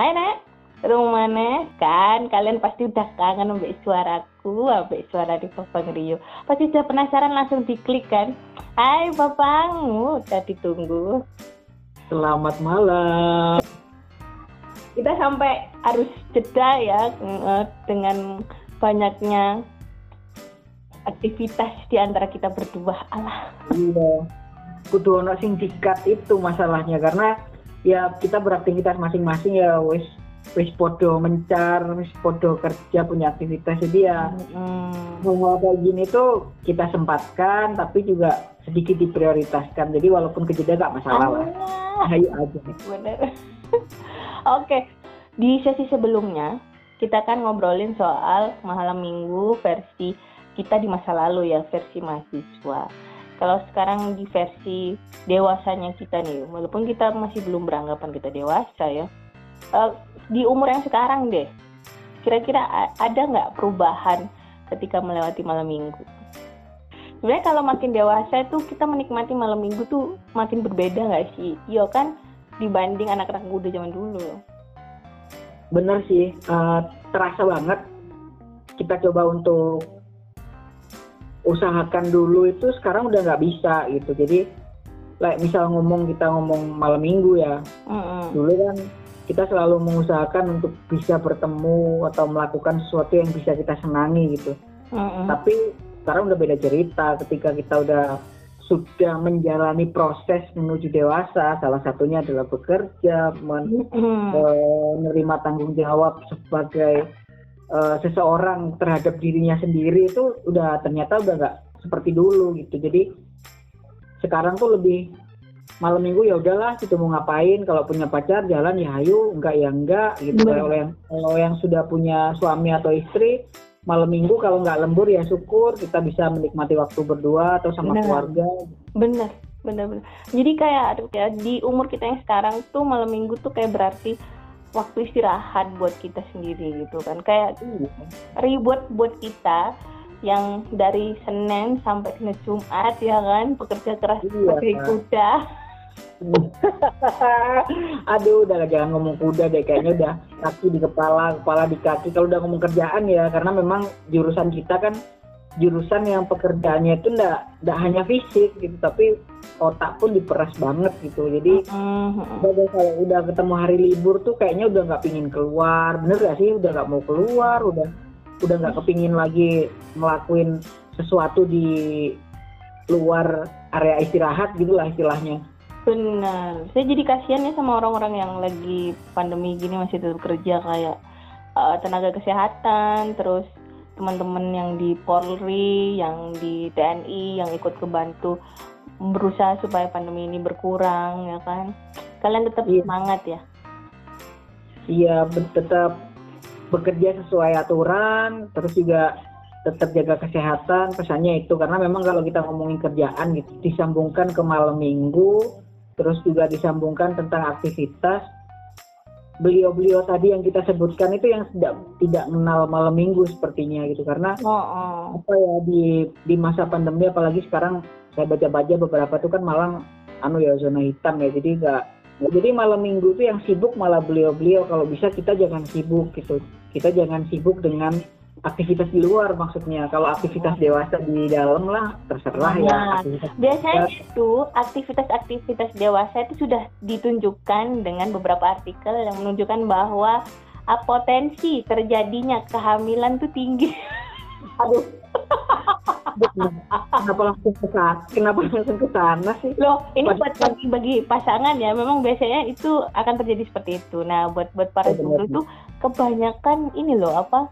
Hai Nek, rumahnya kan kalian pasti udah kangen ambek suaraku, ambek suara di Papang Rio. Pasti udah penasaran langsung diklik kan. Hai Papang, udah ditunggu. Selamat malam. Kita sampai harus jeda ya eh, dengan banyaknya aktivitas di antara kita berdua. Alah. Iya. Kudu ono sing dikat itu masalahnya karena ya kita beraktivitas masing-masing ya wis wis podo mencar, wis podo kerja punya aktivitas jadi ya Hmm. hal kayak gini tuh kita sempatkan tapi juga sedikit diprioritaskan jadi walaupun kejeda gak masalah lah ayo aja Bener. Oke, di sesi sebelumnya kita kan ngobrolin soal malam minggu versi kita di masa lalu ya, versi mahasiswa. Kalau sekarang di versi dewasanya kita nih, walaupun kita masih belum beranggapan kita dewasa ya, eh, di umur yang sekarang deh, kira-kira ada nggak perubahan ketika melewati malam minggu? Sebenarnya kalau makin dewasa itu kita menikmati malam minggu tuh makin berbeda nggak sih? Iya kan? dibanding anak-anak muda zaman dulu. bener sih eh, terasa banget kita coba untuk usahakan dulu itu sekarang udah nggak bisa gitu. Jadi like misal ngomong kita ngomong malam minggu ya. Mm-mm. dulu kan kita selalu mengusahakan untuk bisa bertemu atau melakukan sesuatu yang bisa kita senangi gitu. Mm-mm. tapi sekarang udah beda cerita ketika kita udah sudah menjalani proses menuju dewasa. Salah satunya adalah bekerja eh, menerima tanggung jawab sebagai eh, seseorang terhadap dirinya sendiri itu udah ternyata udah nggak seperti dulu gitu. Jadi sekarang tuh lebih malam minggu ya udahlah kita mau ngapain? Kalau punya pacar jalan ya ayo enggak ya enggak gitu. Kalau yang kalau yang sudah punya suami atau istri malam minggu kalau nggak lembur ya syukur kita bisa menikmati waktu berdua atau sama Bener. keluarga. Bener, bener, bener. Jadi kayak aduh, ya di umur kita yang sekarang tuh malam minggu tuh kayak berarti waktu istirahat buat kita sendiri gitu kan. Kayak ribut buat kita yang dari Senin sampai Senin Jumat ya kan bekerja keras Iya, sebagai kuda. Aduh, udah jangan ngomong kuda deh, kayaknya udah kaki di kepala, kepala di kaki. Kalau udah ngomong kerjaan ya, karena memang jurusan kita kan jurusan yang pekerjaannya itu ndak ndak hanya fisik gitu, tapi otak pun diperas banget gitu. Jadi Mhm. udah kalau udah ketemu hari libur tuh kayaknya udah nggak pingin keluar, bener gak sih? Udah nggak mau keluar, udah udah nggak kepingin lagi ngelakuin sesuatu di luar area istirahat gitulah istilahnya. Benar. Saya jadi kasihan ya sama orang-orang yang lagi pandemi gini masih tetap kerja kayak eh, tenaga kesehatan, terus teman-teman yang di Polri, yang di TNI, yang ikut kebantu berusaha supaya pandemi ini berkurang ya kan. Kalian tetap Iya. semangat ya. Iya, tetap bekerja sesuai aturan, terus juga tetap jaga kesehatan. Pesannya itu karena memang kalau kita ngomongin kerjaan gitu, disambungkan ke malam minggu, terus juga disambungkan tentang aktivitas. Beliau-beliau tadi yang kita sebutkan itu yang tidak tidak mengenal malam minggu sepertinya gitu. Karena Oh, oh. apa ya di di masa pandemi apalagi sekarang saya baca-baca beberapa tuh kan malang anu ya zona hitam ya. Jadi nggak jadi malam minggu tuh yang sibuk malah beliau-beliau. Kalau bisa kita jangan sibuk gitu. Kita jangan sibuk dengan aktivitas di luar maksudnya. Kalau aktivitas dewasa di dalam lah terserah ya aktivitas Biasanya itu aktivitas-aktivitas dewasa itu sudah ditunjukkan dengan beberapa artikel yang menunjukkan bahwa ah, potensi terjadinya kehamilan tuh tinggi. aduh. Kenapa langsung ke sana? Kenapa langsung ke sana sih? Loh, ini buat bagi, bagi pasangan ya, memang biasanya itu akan terjadi seperti itu. Nah, buat buat para guru itu kebanyakan ini loh apa?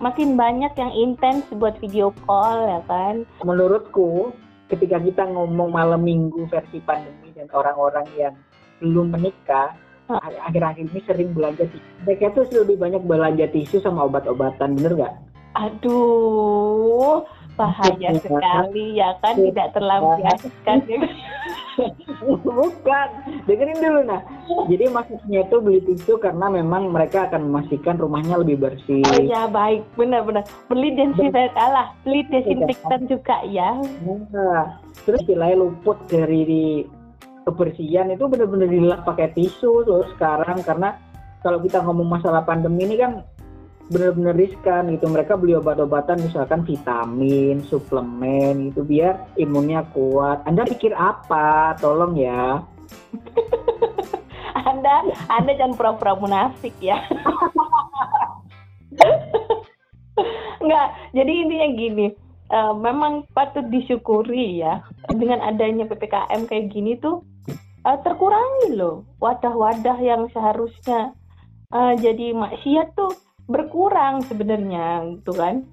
Makin banyak yang intens buat video call ya kan. menurutku ketika kita ngomong malam minggu versi pandemi dan orang-orang yang belum menikah akhir-akhir ini sering belanja tisu. Mereka tuh lebih banyak belanja tisu sama obat-obatan, bener nggak? Aduh, bahaya Iya. sekali ya kan tidak terlampiaskan. Bukan, dengerin dulu nah. Jadi maksudnya itu beli tisu karena memang mereka akan memastikan rumahnya lebih bersih. Oh ya baik, benar-benar. Beli desinfektan alah, beli desinfektan juga ya. Nah, terus istilahnya luput dari kebersihan itu benar-benar dilap pakai tisu terus sekarang karena kalau kita ngomong masalah pandemi ini kan benar-benar riskan gitu. Mereka beli obat-obatan misalkan vitamin suplemen gitu biar imunnya kuat. Anda pikir apa? Tolong ya. Anda anda jangan pura-pura munafik ya. Enggak, jadi intinya gini, uh, memang patut disyukuri ya. Dengan adanya ppkm kayak gini tuh uh, terkurangi loh wadah-wadah yang seharusnya uh, jadi maksiat tuh berkurang sebenarnya gitu kan?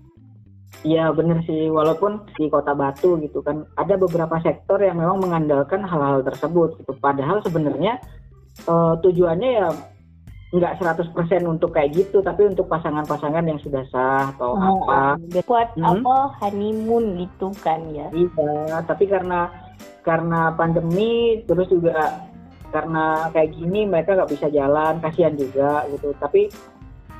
Iya benar sih, walaupun di kota Batu gitu kan ada beberapa sektor yang memang mengandalkan hal-hal tersebut gitu. Padahal sebenarnya uh, tujuannya ya nggak 100% untuk kayak gitu tapi untuk pasangan-pasangan yang sudah sah atau oh, apa. buat hmm? apa honeymoon gitu kan ya? Iya tapi karena karena pandemi terus juga karena kayak gini mereka nggak bisa jalan kasihan juga gitu. Tapi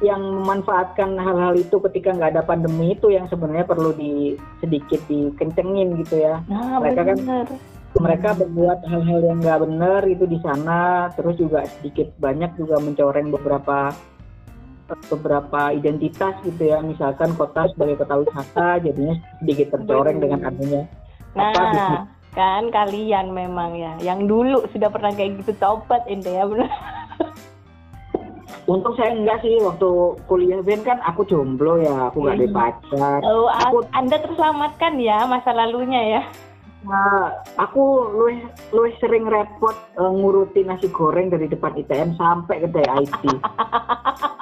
yang memanfaatkan hal-hal itu ketika nggak ada pandemi itu yang sebenarnya perlu di sedikit dikencengin gitu ya. Nah, mereka kan bener. kan mereka berbuat hal-hal yang nggak benar itu di sana terus juga sedikit banyak juga mencoreng beberapa beberapa identitas gitu ya. Misalkan kota sebagai kota wisata jadinya sedikit tercoreng dengan adanya nah apa, kan kalian memang ya yang dulu sudah pernah kayak gitu copet ini ya benar Untung saya enggak sih waktu kuliah Ben kan aku jomblo ya, aku nggak ada pacar. Oh, aku, Anda terselamatkan ya masa lalunya ya. Nah, aku luwih luwih sering repot uh, ngurutin nasi goreng dari depan ITM sampai ke IT.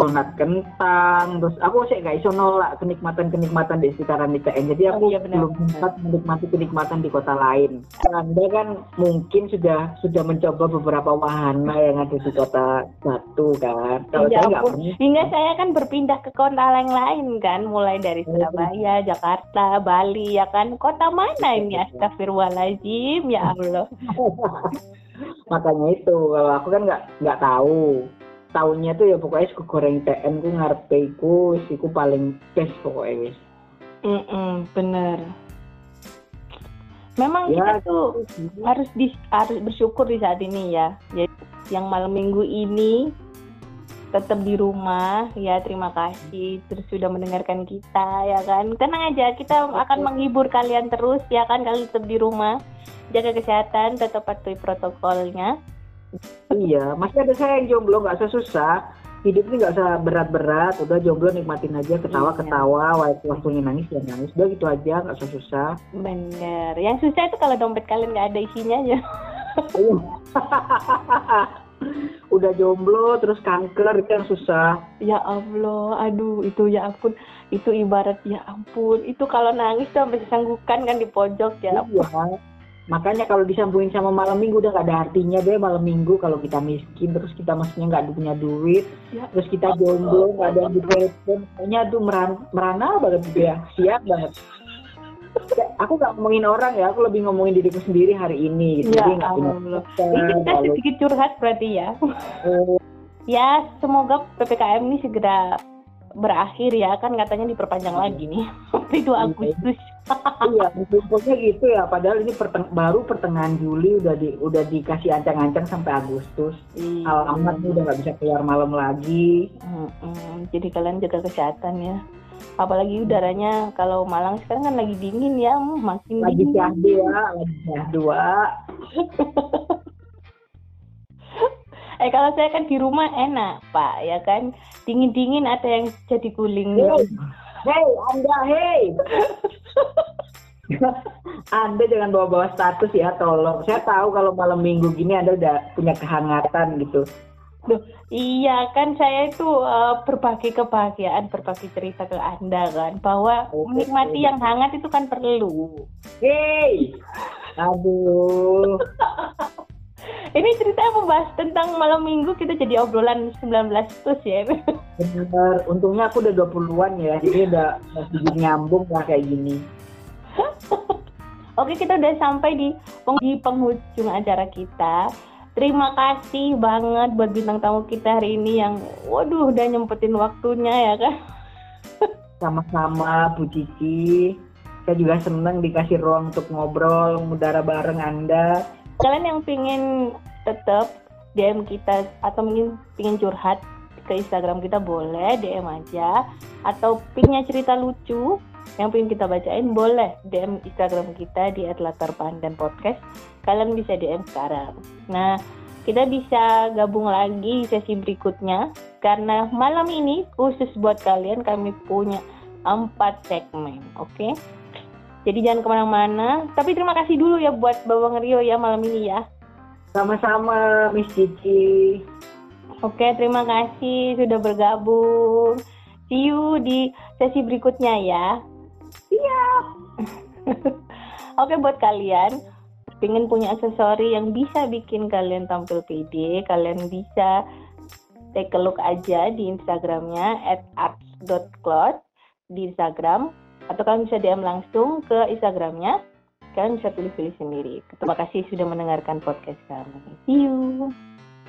donat kentang terus aku sih gak iso nolak kenikmatan kenikmatan di sekitaran ITN jadi aku oh, iya belum sempat menikmati kenikmatan di kota lain. Anda kan mungkin sudah sudah mencoba beberapa wahana yang ada di kota Batu kan? Kalau ya, saya nggak hingga saya kan berpindah ke kota lain lain kan? Mulai dari oh. Surabaya Jakarta Bali ya kan? Kota mana ini? Astagfirullahaladzim ya Allah. Makanya itu kalau aku kan nggak nggak tahu tahunnya tuh ya pokoknya suku goreng TN ku ngarepe iku iku paling best pokoknya wis. Mm -mm, bener. Memang ya, kita tuh itu. harus di, harus bersyukur di saat ini ya. Jadi yang malam minggu ini tetap di rumah ya terima kasih terus sudah mendengarkan kita ya kan tenang aja kita akan menghibur kalian terus ya kan kalau tetap di rumah jaga kesehatan tetap patuhi protokolnya iya masih ada saya yang jomblo nggak susah hidup ini nggak usah berat-berat udah jomblo nikmatin aja ketawa-ketawa iya. waktu waktunya nangis ya nangis. Udah gitu aja nggak usah susah bener. Yang susah itu kalau dompet kalian nggak ada isinya aja. Iya. udah jomblo terus kanker itu yang susah. Ya Allah aduh itu ya ampun. Itu ibarat ya ampun. Itu kalau nangis tuh sampai sanggukan kan di pojok ya iya makanya kalau disambungin sama malam minggu udah gak ada artinya deh malam minggu. Kalau kita miskin terus kita maksudnya nggak punya duit ya. terus kita jomblo nggak ada yang ditelepon kayaknya tuh merana, merana banget gitu ya. Siap banget. Aku gak ngomongin orang ya aku lebih ngomongin diriku sendiri hari ini gitu. ya, jadi nggak punya kita sedikit curhat berarti ya. Oh. ya semoga ppkm ini segera berakhir ya. Kan katanya diperpanjang lagi nih sampai 2 iya. Agustus. iya, pokoknya gitu ya. Padahal ini perteng baru pertengahan Juli udah di udah dikasih ancang-ancang sampai Agustus. Iya. Alamat udah nggak bisa keluar malam lagi. Hmm, hmm. Jadi kalian jaga kesehatan ya. Apalagi udaranya kalau Malang sekarang kan lagi dingin ya, makin lagi dingin. Lagi dua, lagi dua. eh kalau saya kan di rumah enak pak ya kan dingin dingin ada yang jadi guling hey, hey anda hey anda jangan bawa-bawa status ya tolong saya tahu kalau malam minggu gini anda udah punya kehangatan gitu Duh, iya kan saya itu uh, berbagi kebahagiaan, berbagi cerita ke Anda kan bahwa oh, menikmati yang hangat itu kan perlu. Hei. Aduh. Ini ceritanya membahas tentang malam minggu kita jadi obrolan 19 plus ya. Benar, untungnya aku udah 20-an ya, jadi udah sedikit nyambung lah kayak gini. Oke, kita udah sampai di, di penghujung acara kita. Terima kasih banget buat bintang tamu kita hari ini yang waduh udah nyempetin waktunya ya kan. Sama-sama Bu Cici. Saya juga senang dikasih ruang untuk ngobrol, mudara bareng Anda kalian yang pingin tetap DM kita atau mungkin pingin curhat ke Instagram kita boleh DM aja. Atau pingnya cerita lucu yang pengen kita bacain boleh DM Instagram kita di @latarpandan podcast kalian bisa DM sekarang. Nah kita bisa gabung lagi sesi berikutnya. Karena malam ini khusus buat kalian kami punya empat segmen oke? okay? Jadi jangan ke mana-mana tapi terima kasih dulu ya buat Bawang Rio ya malam ini ya sama-sama Miss Cici Oke, terima kasih sudah bergabung. See you di sesi berikutnya ya. Siap. Oke, buat kalian pengen punya aksesori yang bisa bikin kalian tampil pede, kalian bisa take a look aja di Instagramnya at di Instagram atau kalian bisa DM langsung ke Instagramnya kalian bisa pilih-pilih sendiri. Terima kasih sudah mendengarkan podcast kami. See you.